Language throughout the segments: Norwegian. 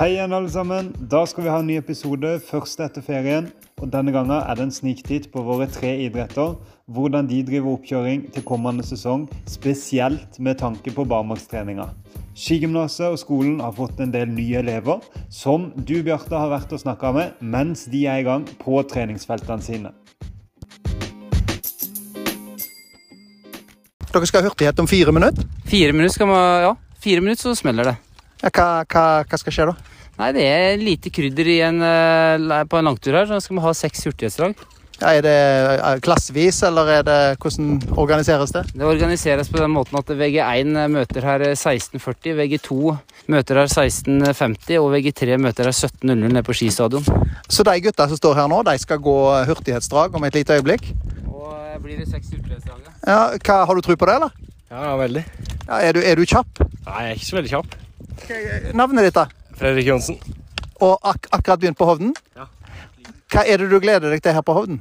Hei igjen, alle sammen. Da skal vi ha en ny episode, først etter ferien. Og Denne gangen er det en sniktitt på våre tre idretter. Hvordan de driver oppkjøring til kommende sesong, spesielt med tanke på barmarkstreninga. Skigymnaset og skolen har fått en del nye elever, som du, Bjarte, har vært og snakka med mens de er i gang på treningsfeltene sine. Dere skal ha hurtighet om fire minutter. Fire minutter skal man, ja, fire minutter så smeller det. Ja, hva, hva, hva skal skje da? Nei, det er lite krydder i en, eh, på en langtur her, så skal vi ha seks hurtighetsdrag. Ja, er det eh, klassevis, eller er det, hvordan organiseres det? Det organiseres på den måten at VG1 møter her 16.40, VG2 møter her 16.50 og VG3 møter her 17.00 nede på skistadion. Så de gutta som står her nå, de skal gå hurtighetsdrag om et lite øyeblikk? Og eh, blir det seks hurtighetsdrag, ja. Ja, hva, Har du tro på det, eller? Ja, veldig. Ja, er, du, er du kjapp? Nei, jeg er ikke så veldig kjapp. Navnet ditt, da? Fredrik Johnsen. Og ak akkurat begynt på Hovden? Ja. Hva er det du gleder deg til her på Hovden?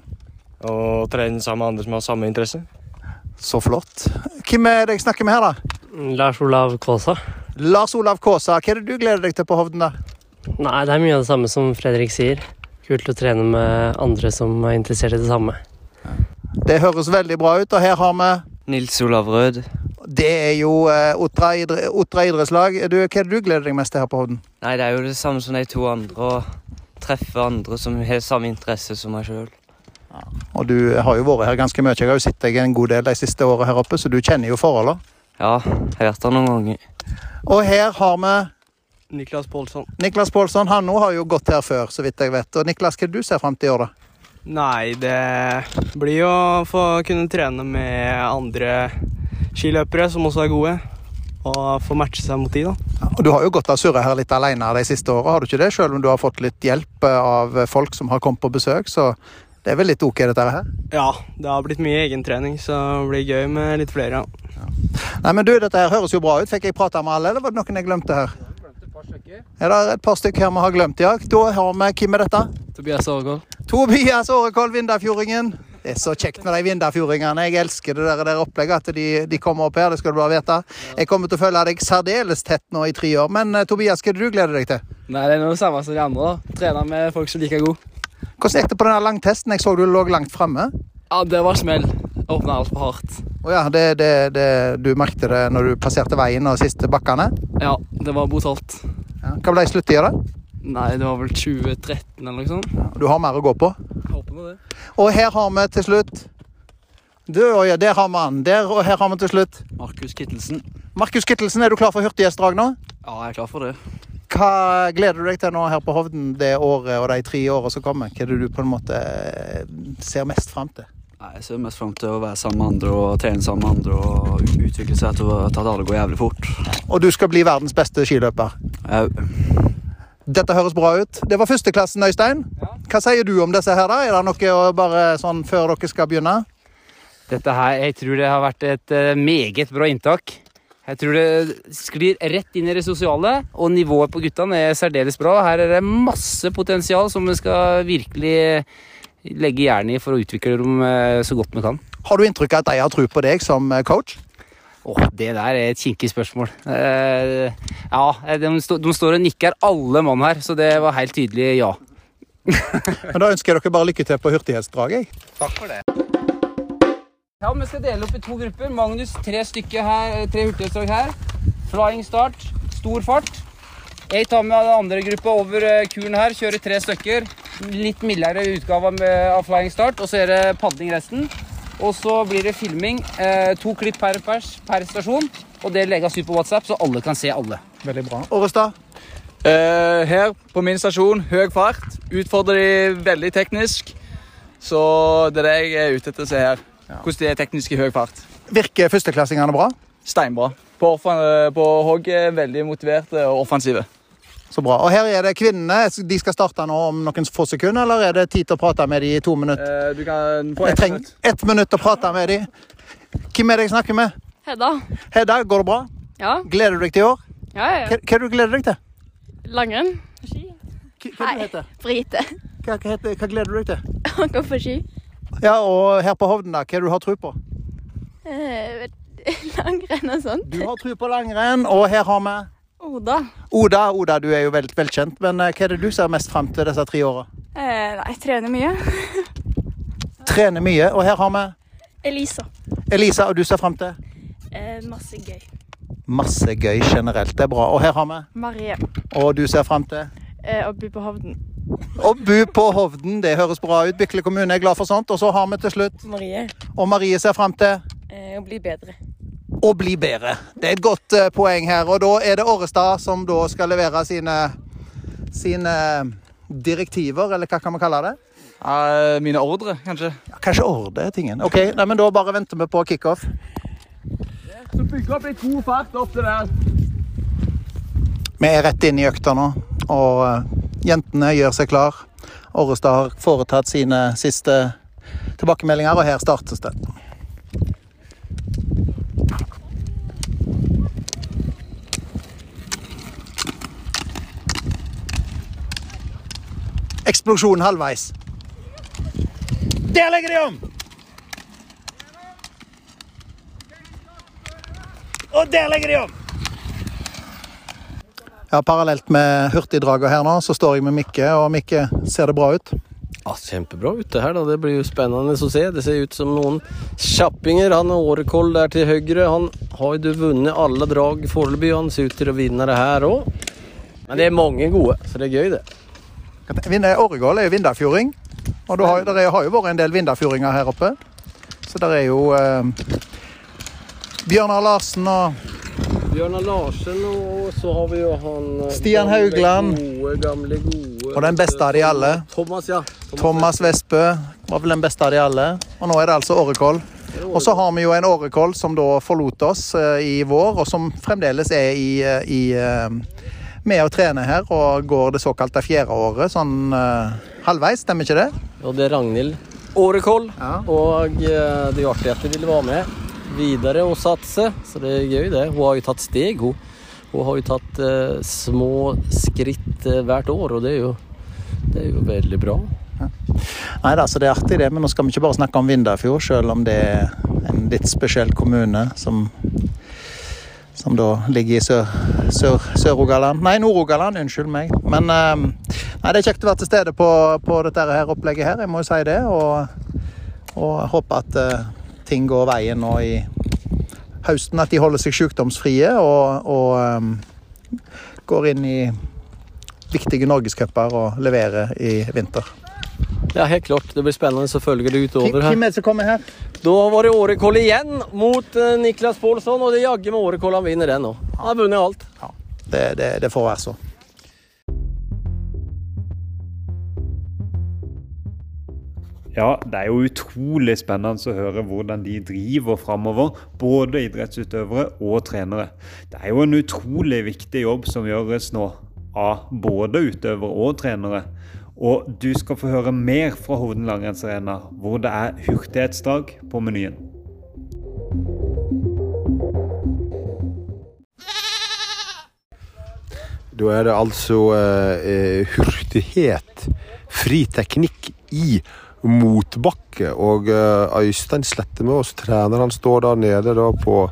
Å trene sammen med andre som har samme interesse. Så flott. Hvem er det jeg snakker med her, da? Lars Olav Kaasa. Lars Olav Kaasa. Hva er det du gleder deg til på Hovden, da? Nei, det er mye av det samme som Fredrik sier. Kult å trene med andre som er interessert i det samme. Det høres veldig bra ut, og her har vi Nils Olav Rød. Det er jo eh, Otra, idre, Otra idrettslag. Du, hva er det du gleder deg mest til her på Hovden? Nei, det er jo det samme som de to andre. Å treffe andre som har samme interesse som meg sjøl. Og du har jo vært her ganske mye. Jeg har jo sett deg en god del de siste årene her oppe, så du kjenner jo forholdene. Ja, jeg har vært her noen ganger. Og her har vi Niklas Pålsson. Niklas Pålsson. Han nå har jo gått her før, så vidt jeg vet. Og Niklas, hva er det du ser fram til i år, da? Nei, det blir jo å få kunne trene med andre skiløpere som også er gode. Og få matche seg mot de, da. Og Du har jo gått av surra her litt alene de siste åra, har du ikke det? Selv om du har fått litt hjelp eh, av folk som har kommet på besøk, så det er vel litt ok, dette her? Ja, det har blitt mye egentrening, så det blir gøy med litt flere. Ja. Nei, men du, dette her høres jo bra ut. Fikk jeg prata med alle, eller var det noen jeg glemte her? Er det et par stykker her vi har glemt, ja? Da har vi Hvem er dette? Tobias Aargaard. Tobias Årekoll, Vindafjordingen. Det er så kjekt med de vindafjordingene. Jeg elsker det der, der opplegget, at de, de, kommer opp her. Det skal du bare vite. Jeg kommer til å følge deg særdeles tett nå i tre år. Men Tobias, hva er det du gleder deg til? Nei, Det er noe samme som de andre. da. Trene med folk som liker god. Hvordan gikk det på den langtesten? Jeg så du lå langt framme. Ja, det var smell. Åpna altfor hardt. Å ja, det, det, det, du merket det når du passerte veien og siste bakkene? Ja, det var brutalt. Ja. Hva ble sluttida, da? Nei, det var vel 2013 eller noe sånt. Du har mer å gå på? På det. Og her har vi til slutt Du, ja, der har vi han. Der, og her har vi til slutt Markus Kittelsen. Markus Kittelsen, er du klar for hurtiggjestdrag nå? Ja, jeg er klar for det. Hva gleder du deg til nå her på Hovden det året og de tre årene som kommer? Hva er det du på en måte eh, ser mest fram til? Nei, Jeg ser mest fram til å være sammen med andre og trene sammen med andre og utvikle seg til at det går jævlig fort. Og du skal bli verdens beste skiløper? Au. Dette høres bra ut. Det var førsteklassen, Øystein. Hva sier du om disse her, da? Er det noe bare sånn før dere skal begynne? Dette her, Jeg tror det har vært et uh, meget bra inntak. Jeg tror det sklir rett inn i det sosiale, og nivået på guttene er særdeles bra. Her er det masse potensial som vi skal virkelig legge jernet i for å utvikle dem uh, så godt vi kan. Har du inntrykk av at de har tro på deg som coach? Åh, oh, Det der er et kinkig spørsmål. Uh, ja, de, stå, de, står og nikker, alle mann her, så det var helt tydelig ja. Men Da ønsker jeg dere bare lykke til på hurtighetsdraget. Takk for det. Ja, Vi skal dele opp i to grupper. Magnus tre stykker her, tre hurtighetsdrag her. Flying start, stor fart. Jeg tar med den andre gruppa over kuren her, kjører tre stykker. Litt mildere utgave av flying start, og så er det padling resten. Og så blir det filming. Eh, to klipp per pers per stasjon. Og det legges ut på WhatsApp, så alle kan se alle. Veldig bra. Årestad? Eh, her på min stasjon, høy fart. Utfordrer de veldig teknisk. Så det er det jeg er ute etter å se her. Ja. Hvordan de er teknisk i høy fart. Virker førsteklassingene bra? Steinbra. På, på hogget veldig motiverte og offensive. Så bra. Og her er det kvinnene. De skal starte nå om noen få sekunder, eller er det tid til å prate med dem i to minutter? Uh, du kan få ett minutt. Ett minutt å prate med dem. Hvem er det jeg snakker med? Hedda. Hedda, går det bra? Ja. Gleder du deg til i år? Ja, ja. Hva, hva er det du gleder deg til? Langrenn. Ski. Hva, hva Hei. heter Brite. Hva, hva, heter, hva gleder du deg til? Å gå på ski. Ja, og her på Hovden, da, hva er det du har tro på? Eh, langrenn og sånt. Du har tro på langrenn, og her har vi Oda. Oda, Oda, du er jo vel, velkjent, men eh, hva er det du ser mest frem til disse tre åra? Eh, nei, jeg trener mye. Trener mye, og her har vi Elisa. Elisa, og du ser frem til? Eh, masse gøy. Masse gøy generelt, det er bra. Og her har vi Marie. Og du ser frem til? Eh, å bo på Hovden. Å bo på Hovden, det høres bra ut. Bykle kommune er glad for sånt. Og så har vi til slutt Marie. Og Marie ser frem til? Eh, å bli bedre. Å bli bedre. Det er et godt uh, poeng her. Og da er det Årestad som da skal levere sine, sine direktiver, eller hva kan vi kalle det? Uh, mine ordre, kanskje. Ja, kanskje ordre er tingen. Ok, nei, men Da bare venter vi på kickoff. Så bygge opp litt god fart opp til der. Vi er rett inn i økta nå, og uh, jentene gjør seg klar. Årestad har foretatt sine siste tilbakemeldinger, og her startes det. Eksplosjon halvveis. Der legger de om! Og der legger de om! Ja, Parallelt med hurtigdraget her nå, så står jeg med Mikke, og Mikke, ser det bra ut? Ja, Kjempebra ute her. da. Det blir jo spennende å se. Det ser ut som noen kjappinger. Han Årekoll der til høyre. Han har jo vunnet alle drag foreløpig. Han ser ut til å vinne det her òg. Men det er mange gode, så det er gøy, det. Åregål er jo vindafjording, og det har, er- har jo vært en del vindafjordinger her oppe. Så der er jo eh, Bjørnar Larsen og Bjørnar Larsen, og så har vi jo han eh, Stian gamle Haugland. Gode, gamle, gode. Og den beste av de alle. Thomas, ja. Thomas Vestbø var vel den beste av de alle. Og nå er det altså Årekål. Og så har vi jo en Årekål som da forlot oss eh, i vår, og som fremdeles er i, eh, i eh, med å trene her og går det såkalte fjerde året, sånn uh, halvveis, stemmer ikke det? Og det er Ragnhild Årekoll. Og uh, det er artig at de ville være med videre og satse, så det er gøy det. Hun har jo tatt steg, hun. Hun har jo tatt uh, små skritt hvert år, og det er jo, det er jo veldig bra. Nei da, så det er artig det, men nå skal vi ikke bare snakke om Vindafjord, selv om det er en litt spesiell kommune som, som da ligger i Sør- Sør- Sør-Rogaland. Nei, Nord-Rogaland, unnskyld meg. Men um, nei, det er kjekt å være til stede på, på dette her opplegget her, jeg må jo si det. Og, og håpe at uh, ting går veien nå i høsten, at de holder seg sykdomsfrie og, og um, går inn i viktige norgescuper og leverer i vinter. Ja, helt klart. Det blir spennende å følge det utover her. Hvem er det som kommer her? Da var det Årekoll igjen mot eh, Niklas Paulsson, og det er jaggu med Årekoll han vinner den nå. Han har vunnet alt. Det, det, det får være så. Ja, det er jo utrolig spennende å høre hvordan de driver framover, både idrettsutøvere og trenere. Det er jo en utrolig viktig jobb som gjøres nå av både utøvere og trenere. Og du skal få høre mer fra Hovden langrennsarena, hvor det er hurtighetsdag på menyen. Da er det altså eh, hurtighet, fri teknikk i motbakke. Og eh, Øystein Slettemås, treneren, står der nede da på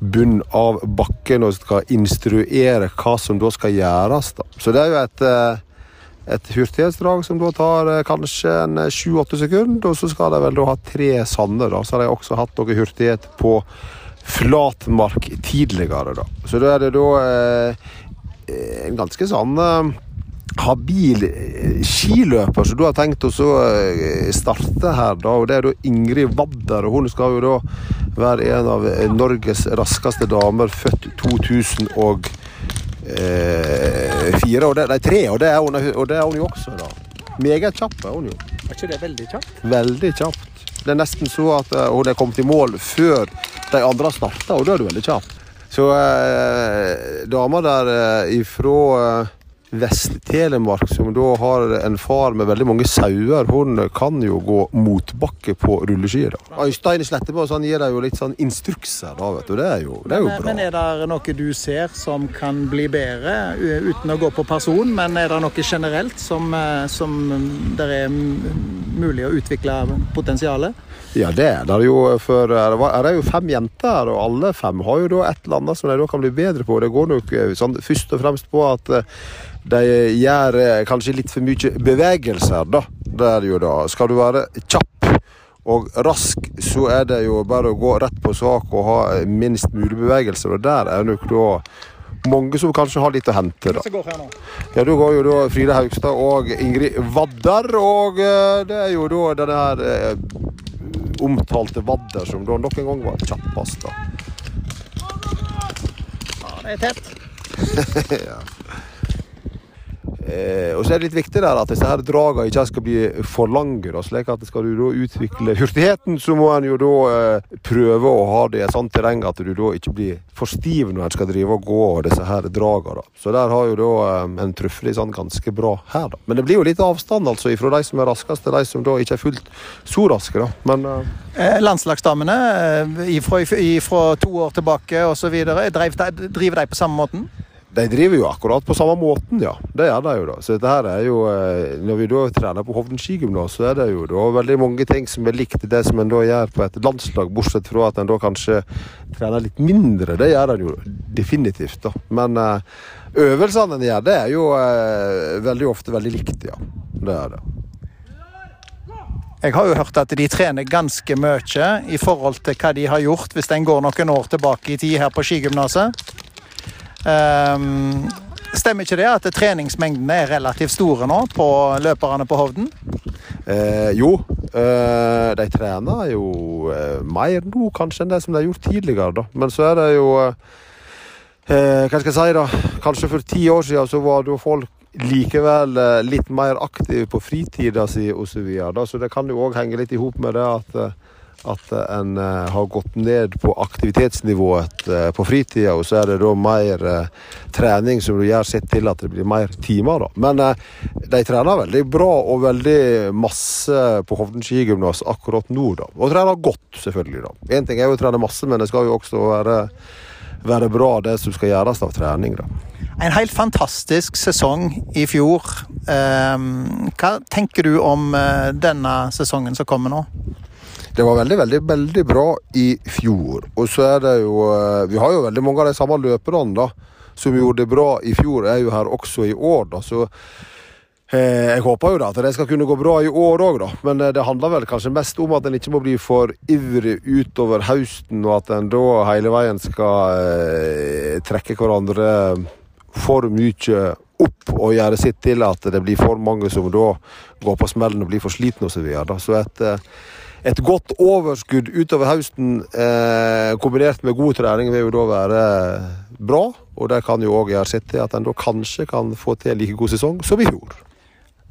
bunn av bakken og skal instruere hva som da skal gjøres. Da. Så det er jo et, eh, et hurtighetsdrag som da tar eh, kanskje en sju-åtte sekunder, og så skal de vel da ha tre sander, da. Så har de også hatt noe hurtighet på flatmark tidligere, da. Så da er det da eh, en ganske sånn eh, habil eh, skiløper som du har tenkt å eh, starte her, da. Og det er da Ingrid Wadder. og Hun skal jo da være en av eh, Norges raskeste damer, født 2000 Og det, nei, tre, og det, er hun, og det er hun jo også, da. Meget kjapp er hun jo. Er ikke det veldig kjapt? Veldig kjapt. Det er nesten så at eh, hun er kommet i mål før de andre har starta, og da er det veldig kjapt. Så eh, dama der eh, ifra eh, Vest-Telemark, som da har en far med veldig mange sauer, hun kan jo gå motbakke på rulleskier. Øystein Slettebø han gir deg jo litt sånn instrukser, da, vet du. Det er jo, det er jo Men, bra. men er det noe du ser som kan bli bedre, uten å gå på person? Men er det noe generelt som, eh, som det er mulig å utvikle potensialet? Ja, det er det jo. For eh, det er jo fem jenter, og alle fem har jo da et eller annet som de da kan bli bedre på. Det går nok eh, sånn, først og fremst på at de gjør eh, kanskje litt for mye bevegelser, da. Det er det jo da. Skal du være kjapp og rask, så er det jo bare å gå rett på sak og ha minst mulig bevegelser. Og der er nok da mange som kanskje har litt å hente, da. Ja, Da går jo da Frida Haugstad og Ingrid Vadder, og eh, det er jo da denne her eh, omtalte Vadder som da nok en gang var kjappest, da. Ja, det er tett. ja. Eh, og så er det litt viktig der at disse her dragene ikke skal bli for lange. Da, slik at skal du da utvikle hurtigheten, så må en jo da eh, prøve å ha det i et sånt terreng at du da ikke blir for stiv når en skal drive og gå disse her dragene. Da. Så der har jo da eh, en truffet sånn ganske bra her, da. Men det blir jo litt avstand altså fra de som er raskest til de som da ikke er fullt så raske, da. Men eh, Eh, Landslagsdamene eh, ifra, ifra to år tilbake osv. Driver de på samme måten? De driver jo akkurat på samme måten, ja. Det gjør de jo, da. Så dette her er jo eh, Når vi da trener på Hovden skigymnas, så er det jo da veldig mange ting som er likt det som en da gjør på et landslag, bortsett fra at en da kanskje trener litt mindre. Det gjør en jo definitivt, da. Men eh, øvelsene en gjør, det er jo eh, veldig ofte veldig likt, ja. Det er det. Jeg har jo hørt at de trener ganske mye i forhold til hva de har gjort hvis en går noen år tilbake i tid her på skigymnaset. Ehm, stemmer ikke det at treningsmengdene er relativt store nå på løperne på Hovden? Eh, jo, eh, de trener jo eh, mer nå kanskje enn det som de har gjort tidligere, da. Men så er det jo eh, eh, Hva skal jeg si, da? Kanskje for ti år siden så var det jo folk likevel eh, litt mer aktive på fritida si osv. Så, videre, så det kan jo òg henge litt i hop med det at at en eh, har gått ned på aktivitetsnivået eh, på fritida, og så er det da mer eh, trening som du gjør sitt til at det blir mer timer. da. Men eh, de trener veldig bra og veldig masse på Hovden skigymnas akkurat nå, da. Og trener godt, selvfølgelig. da. Én ting er jo å trene masse, men det skal jo også være, være bra det som skal gjøres av trening. da. En helt fantastisk sesong i fjor. Ehm, hva tenker du om eh, denne sesongen som kommer nå? Det var veldig, veldig veldig bra i fjor. Og så er det jo eh, Vi har jo veldig mange av de samme løperne da, som gjorde det bra i fjor, er jo her også i år. da, så eh, jeg håper jo da at det skal kunne gå bra i år òg, da. Men eh, det handler vel kanskje mest om at en ikke må bli for ivrig utover høsten, og at en da hele veien skal eh, trekke hverandre for mye opp og gjøre sitt til at det blir for mange som da går på smellen og blir for slitne osv. Så, videre, så et eh, et godt overskudd utover høsten eh, kombinert med god trening vil jo da være bra. Og det kan jo òg gjøre sitt til at en da kanskje kan få til en like god sesong som i fjor.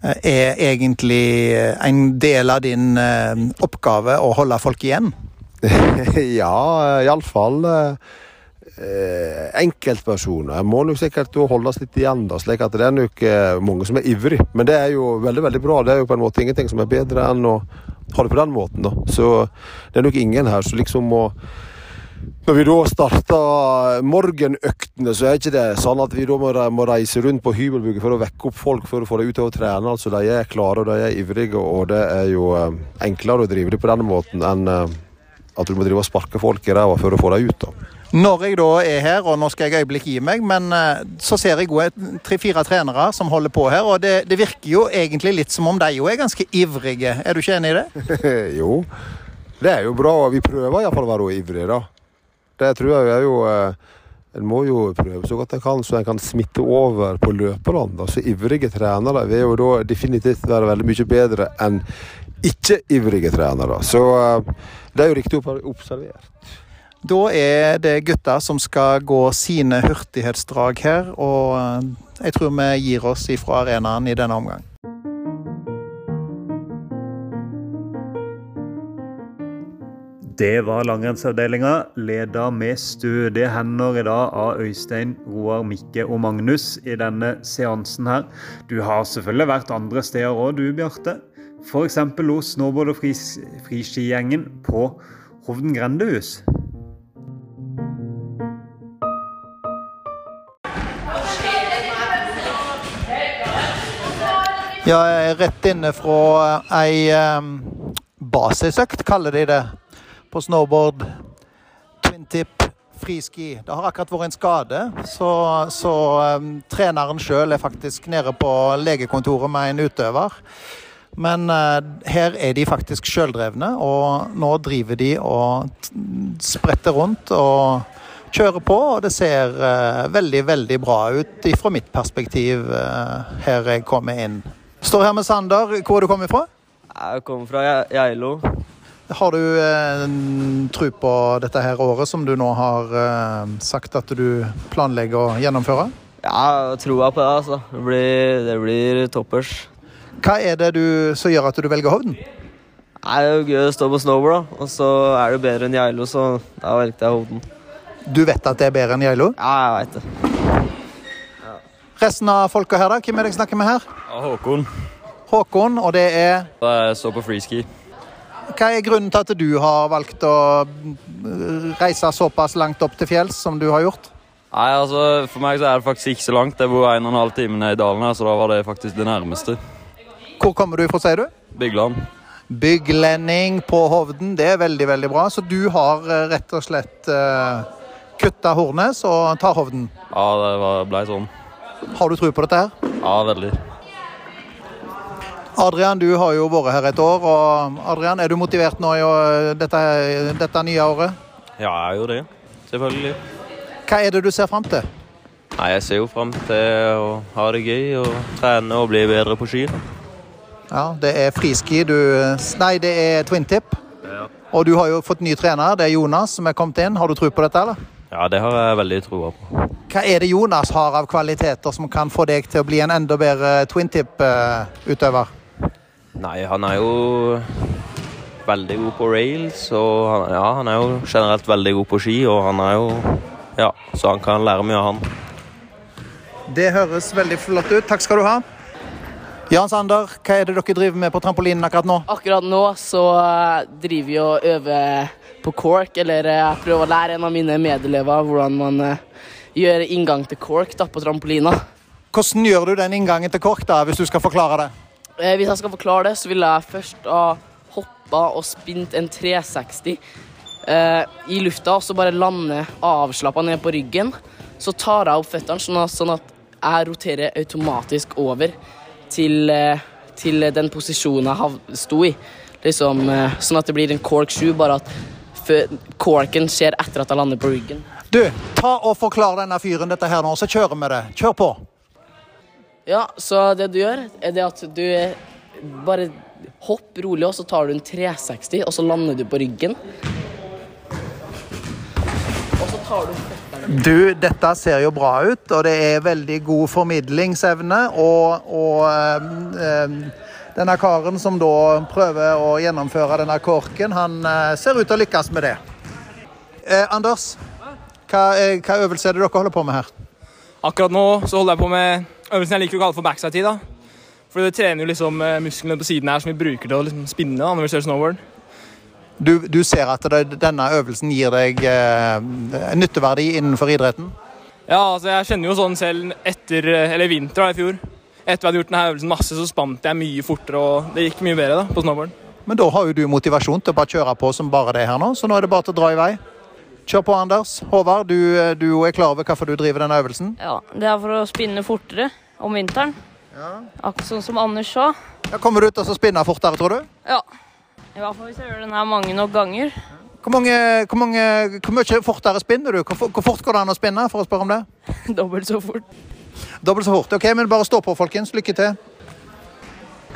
Eh, Er egentlig en del av din eh, oppgave å holde folk igjen? ja, iallfall eh, enkeltpersoner må nok sikkert holdes litt igjen, da, slik at det er nok eh, mange som er ivrig. Men det er jo veldig veldig bra. Det er jo på en måte ingenting som er bedre enn å ha det på den måten. da. Så det er nok ingen her som liksom må når vi da starter morgenøktene, så er ikke det sånn at vi da må, reise rundt på hybelbygget for å vekke opp folk for å få dem ut og trene. Altså, De er klare og de er ivrige, og det er jo eh, enklere å drive det på den måten enn eh, at du må drive og sparke folk i ræva for å få dem ut. da. Når jeg da er her, og nå skal jeg øyeblikk gi meg, men eh, så ser jeg tre-fire trenere som holder på her, og det, det virker jo egentlig litt som om de jo er ganske ivrige. Er du ikke enig i det? jo, det er jo bra. og Vi prøver iallfall å være ivrige, da. Det tror jeg er jo eh, En må jo prøve så godt en kan, så en kan smitte over på løperne. Så ivrige trenere vil jo da definitivt være veldig mye bedre enn ikke-ivrige trenere. Så eh, det er jo riktig observert. Da er det gutter som skal gå sine hurtighetsdrag her, og eh, jeg tror vi gir oss ifra arenaen i denne omgang. Det var langrennsavdelinga, leda med stødige hender i dag av Øystein, Roar, Mikke og Magnus i denne seansen her. Du har selvfølgelig vært andre steder òg, du Bjarte. F.eks. hos snowboard- og fris- friskigjengen på Hovden grendehus. Ja, jeg er rett inne fra ei um, basisøkt, kaller de det, på snowboard. Twin tip, friski. Det har akkurat vært en skade, så, så um, treneren sjøl er faktisk nede på legekontoret med en utøver. Men uh, her er de faktisk sjøldrevne, og nå driver de og spretter rundt og kjører på. Og det ser uh, veldig, veldig bra ut fra mitt perspektiv uh, her jeg kommer inn. Står her med Sander. Hvor er du kommet fra? Jeg kommer fra Ge- Geilo. Har du eh, tro på dette her året som du nå har eh, sagt at du planlegger å gjennomføre? Ja, tror på det, altså. Det blir, det blir toppers. Hva er det du, som gjør at du velger Hovden? Nei, Det er jo gøy å stå på snowboard, da. Og så er det bedre enn Geilo, så da valgte jeg Hovden. Du vet at det er bedre enn Geilo? Ja, jeg veit det. Resten av folka her, da? Hvem er det jeg snakker med her? Ja, Håkon. Håkon, og det er Jeg står på freeski. Hva er grunnen til at du har valgt å mm, reise såpass langt opp til fjells som du har gjort? Nei, altså, For meg så er det faktisk ikke så langt. Jeg bor en og en halv time ned i dalen her, så da var det faktisk det nærmeste. Hvor kommer du fra, sier du? Bygland. Bygglending på Hovden, det er veldig, veldig bra. Så du har eh, rett og slett uh, kutta Hornes og tar Hovden. Ja, det var, ble sånn. Har du tro på dette her? Ja, veldig. Adrian, du har jo vært her et år. og Adrian, Er du motivert nå i dette, dette nye året? Ja, jeg er jo det. Selvfølgelig. Hva er det du ser fram til? Nei, Jeg ser jo fram til å ha det gøy og trene og bli bedre på ski. Ja, Det er friski. Du, nei, det er twintip. Ja. Og du har jo fått ny trener. Det er Jonas som er kommet inn. Har du tro på dette, eller? Ja, det har jeg veldig troa på. Hva er det Jonas har av kvaliteter som kan få deg til å bli en enda bedre twin tip-utøver? Nei, han er jo veldig god på rails, og han, ja, han er jo generelt veldig god på ski, og han er jo Ja, så han kan lære mye av han. Det høres veldig flott ut. Takk skal du ha. Jan Sander, hva er det dere driver med på trampolinen akkurat nå? Akkurat nå så driver vi og øver på cork, eller eh, jeg prøver å lære en av mine medelever hvordan man eh, gjør inngang til cork da, på trampolina. Hvordan gjør du den inngangen til kork, da, hvis du skal forklare det? Eh, hvis jeg skal forklare det, så vil jeg først ha hoppa og spint en 360 eh, i lufta, og så bare lande avslappa ned på ryggen. Så tar jeg opp føttene sånn at, sånn jeg roterer automatisk over til, til den posisjonen jeg sto i. Liksom, sånn at det blir en cork 7, bare at corken skjer etter at jeg lander på ryggen. Du, ta og forklar denne fyren dette her nå, så kjører vi det. Kjør på. Ja, så det du gjør, er det at du bare hopper rolig, og så tar du en 360, og så lander du på ryggen. Og så tar du Du, dette ser jo bra ut, og det er veldig god formidlingsevne. Og, og øh, ehm, denne karen som da prøver å gjennomføre denne korken, han eh, ser ut til å lykkes med det. Eh, Anders, hva, hva øvelse er det dere holder på med her? Akkurat nå så holder jeg på med øvelsen jeg liker å kalle for backside-tid. da. For det trener jo liksom eh, musklene på siden her som vi bruker til å liksom spinne da, når vi kjører snowboard. Du, du ser at det, denne øvelsen gir deg eh, nytteverdi innenfor idretten? Ja, altså jeg kjenner jo sånn selv etter, eh, eller vinteren vinter da, i fjor. Etter jeg hadde gjort denne øvelsen masse, så spant jeg mye fortere, og det gikk mye bedre da, på snowboard. Men da har jo du motivasjon til å bare kjøre på som bare det her nå, så nå er det bare til å dra i vei. Kjør på, Anders. Håvard, du, eh, du er klar over hvorfor du driver denne øvelsen? Ja, det er for å spinne fortere om vinteren. Ja. Akkurat sånn som Anders sa. Ja, kommer du til å spinne fortere, tror du? Ja. I hvert fall hvis jeg gjør den her mange nok ganger. Hvor, mange, hvor, mange, hvor mye fortere spinner du? Hvor, hvor fort går det an å spinne? for å spørre om det? Dobbelt så fort. Dobbelt så fort. Ok, men Bare stå på, folkens. Lykke til.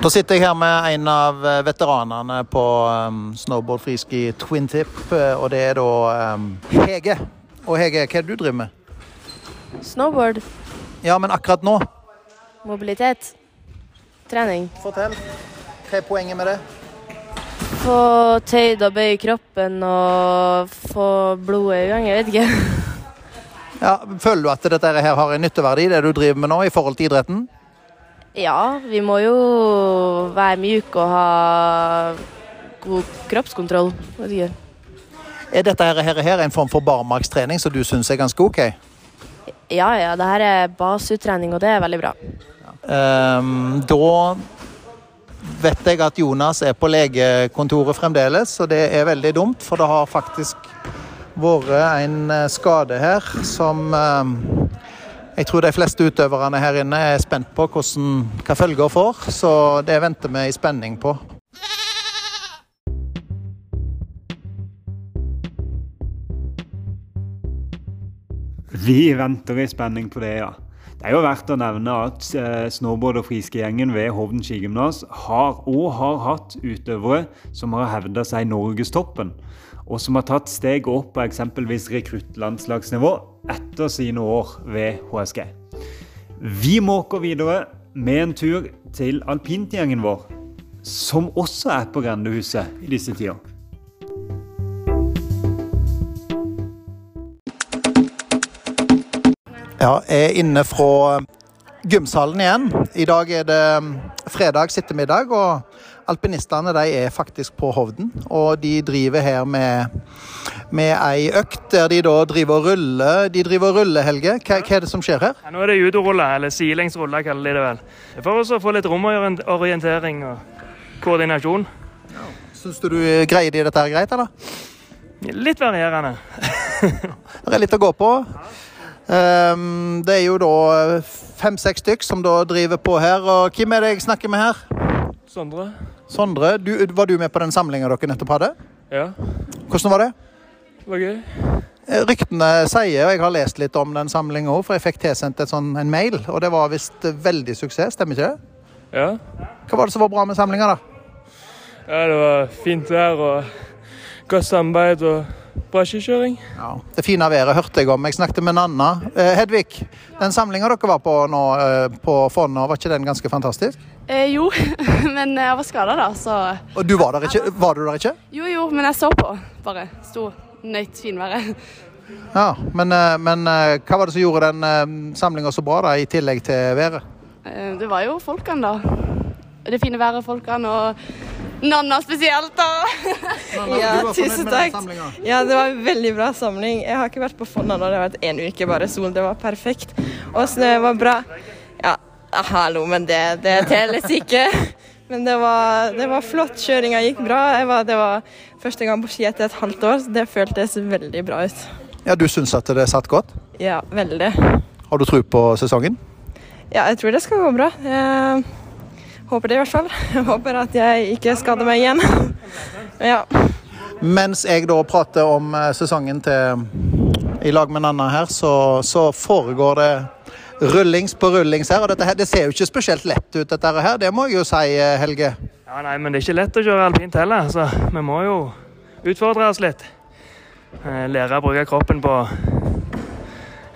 Da sitter jeg her med en av eh, veteranene på um, snowboard friski twin tip, eh, og det er da um, Hege. Og Hege, hva er det du driver med? Snowboard. Ja, men akkurat nå? Mobilitet. Trening. Fortell. Hva er poenget med det? få tøyd og bøyd kroppen og få blodet i gang. Jeg vet ikke. Ja, føler du at dette her har en nytteverdi, det du driver med nå, i forhold til idretten? Ja, vi må jo være mjuke og ha god kroppskontroll. Er dette her, her, her en form for barmarkstrening som du syns er ganske OK? Ja, ja, det her er baseuttrening, og det er veldig bra. Um, da vet jeg at Jonas er på legekontoret fremdeles, og det er veldig dumt, for det har faktisk vært en eh, skade her som ehm, jeg tror de fleste utøverne her inne er spent på hvordan, hva følger får, så det venter vi i spenning på. Vi venter i spenning på det, ja. Det er jo verdt å nevne at eh, snowboard- og friskigjengen ved Hovden skigymnas har og har hatt utøvere som har hevda seg i norgestoppen, og som har tatt steget opp på eksempelvis rekruttlandslagsnivå etter sine år ved HSG. Vi måker videre med en tur til alpintgjengen vår, som også er på grendehuset i disse tider. Ja, jeg er inne fra gymsalen igjen. I dag er det fredag sittemiddag, og alpinistene de er faktisk på Hovden. Og de driver her med, med ei økt der de da driver og ruller. De driver og ruller, Helge. Hva, hva er det som skjer her? Ja, nå er det judorulle, eller silingsrulle kaller de det vel. For å få litt romorientering og koordinasjon. Syns du du greier de dette her greit, eller? Litt varierende. Det er litt å gå på. Um, det er jo da fem-seks stykk som da driver på her. Og hvem er det jeg snakker med her? Sondre. Sondre, du, var du med på den samlinga dere nettopp hadde? Ja, Hvordan var det? det var gøy. Eh, Ryktene sier, og jeg har lest litt om den samlinga òg, for jeg fikk tilsendt sånn, en mail, og det var visst veldig suksess, stemmer ikke det? Ja. Hva var det som var bra med samlinga, da? ja, det var fint vær og godt samarbeid og bra skikjøring. Det fine været hørte jeg om. Jeg snakket med Nanna. Eh, Hedvig, den samlinga dere var på nå eh, på Fonna, var ikke den ganske fantastisk? Eh, jo, men jeg var skada da, så Og du var der ikke? Var du der ikke? Jo, jo, men jeg så på. Bare sto nøyt finværet. Ja, men, eh, men eh, hva var det som gjorde den eh, samlinga så bra, da, i tillegg til været? Eh, det var jo folkene, da. Det fine været, folkene, og Nanna spesielt, da. Ja, tusen takk. Ja, det var en veldig bra samling. Jeg har ikke vært på Fonna nå, det har vært én uke bare sol. Det var perfekt. Og snø var bra. Ja, hallo, men det, det telles ikke. Men det var, det var flott. Kjøringa gikk bra. Var, det var første gang på ski etter et halvt år, så det føltes veldig bra ut. Ja, Du syns at det satt godt? Ja, veldig. Har du tro på sesongen? Ja, jeg tror det skal gå bra. Jeg håper det i hvert fall. Jeg håper at jeg ikke skader meg igjen. Ja. Mens jeg da prater om eh, sesongen til i lag med Nanna her, så, så foregår det rullings på rullings her. Og dette her, det ser jo ikke spesielt lett ut, dette her. Det må jeg jo si, eh, Helge. Ja, nei, men det er ikke lett å kjøre alpint heller, så vi må jo utfordre oss litt. Eh, Lære å bruke kroppen på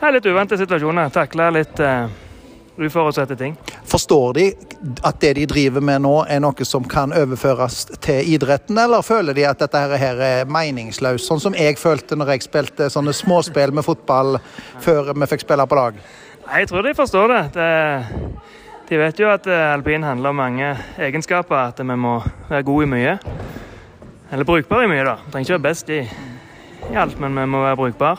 ja, litt uvante situasjoner. Takle litt uh, uforutsette ting. Forstår de at det de driver med nå, er noe som kan overføres til idretten, eller føler de at dette her er meningsløst? Sånn som jeg følte når jeg spilte sånne småspill med fotball før vi fikk spille på lag. Jeg tror de forstår det. det de vet jo at eh, alpin handler om mange egenskaper. At vi må være gode i mye. Eller brukbare i mye, da. Trenger ikke være best i, i alt, men vi må være brukbare.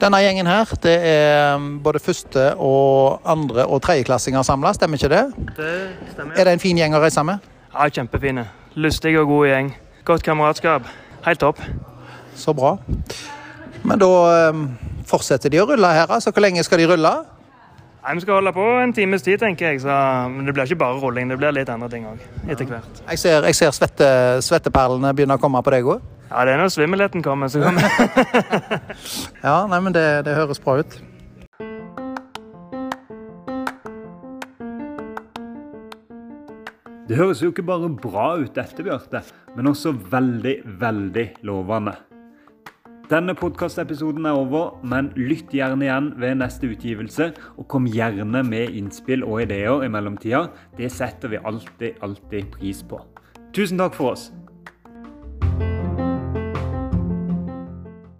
Denne gjengen her, det er um, både første og andre og tredjeklassinger samla, stemmer ikke det? Det stemmer. Er det en fin gjeng å reise med? Ja, kjempefine. Lystig og god gjeng. Godt kameratskap. Helt topp. Så bra. Men da um, fortsetter de å rulle her, altså. Hvor lenge skal de rulle? Nei, Vi skal holde på en times tid, tenker jeg. Så, men det blir ikke bare rulling, det blir litt andre ting òg. Etter hvert. Jeg ser, jeg ser svette, svetteperlene begynner å komme på deg òg. Ja, det er når svimmelheten kommer, så kommer Ja, nei, men det, det høres bra ut. Det høres jo ikke bare bra ut dette, Bjarte, men også veldig, veldig lovende. Denne podkastepisoden er over, men lytt gjerne igjen ved neste utgivelse. Og kom gjerne med innspill og ideer i mellomtida. Det setter vi alltid, alltid pris på. Tusen takk for oss.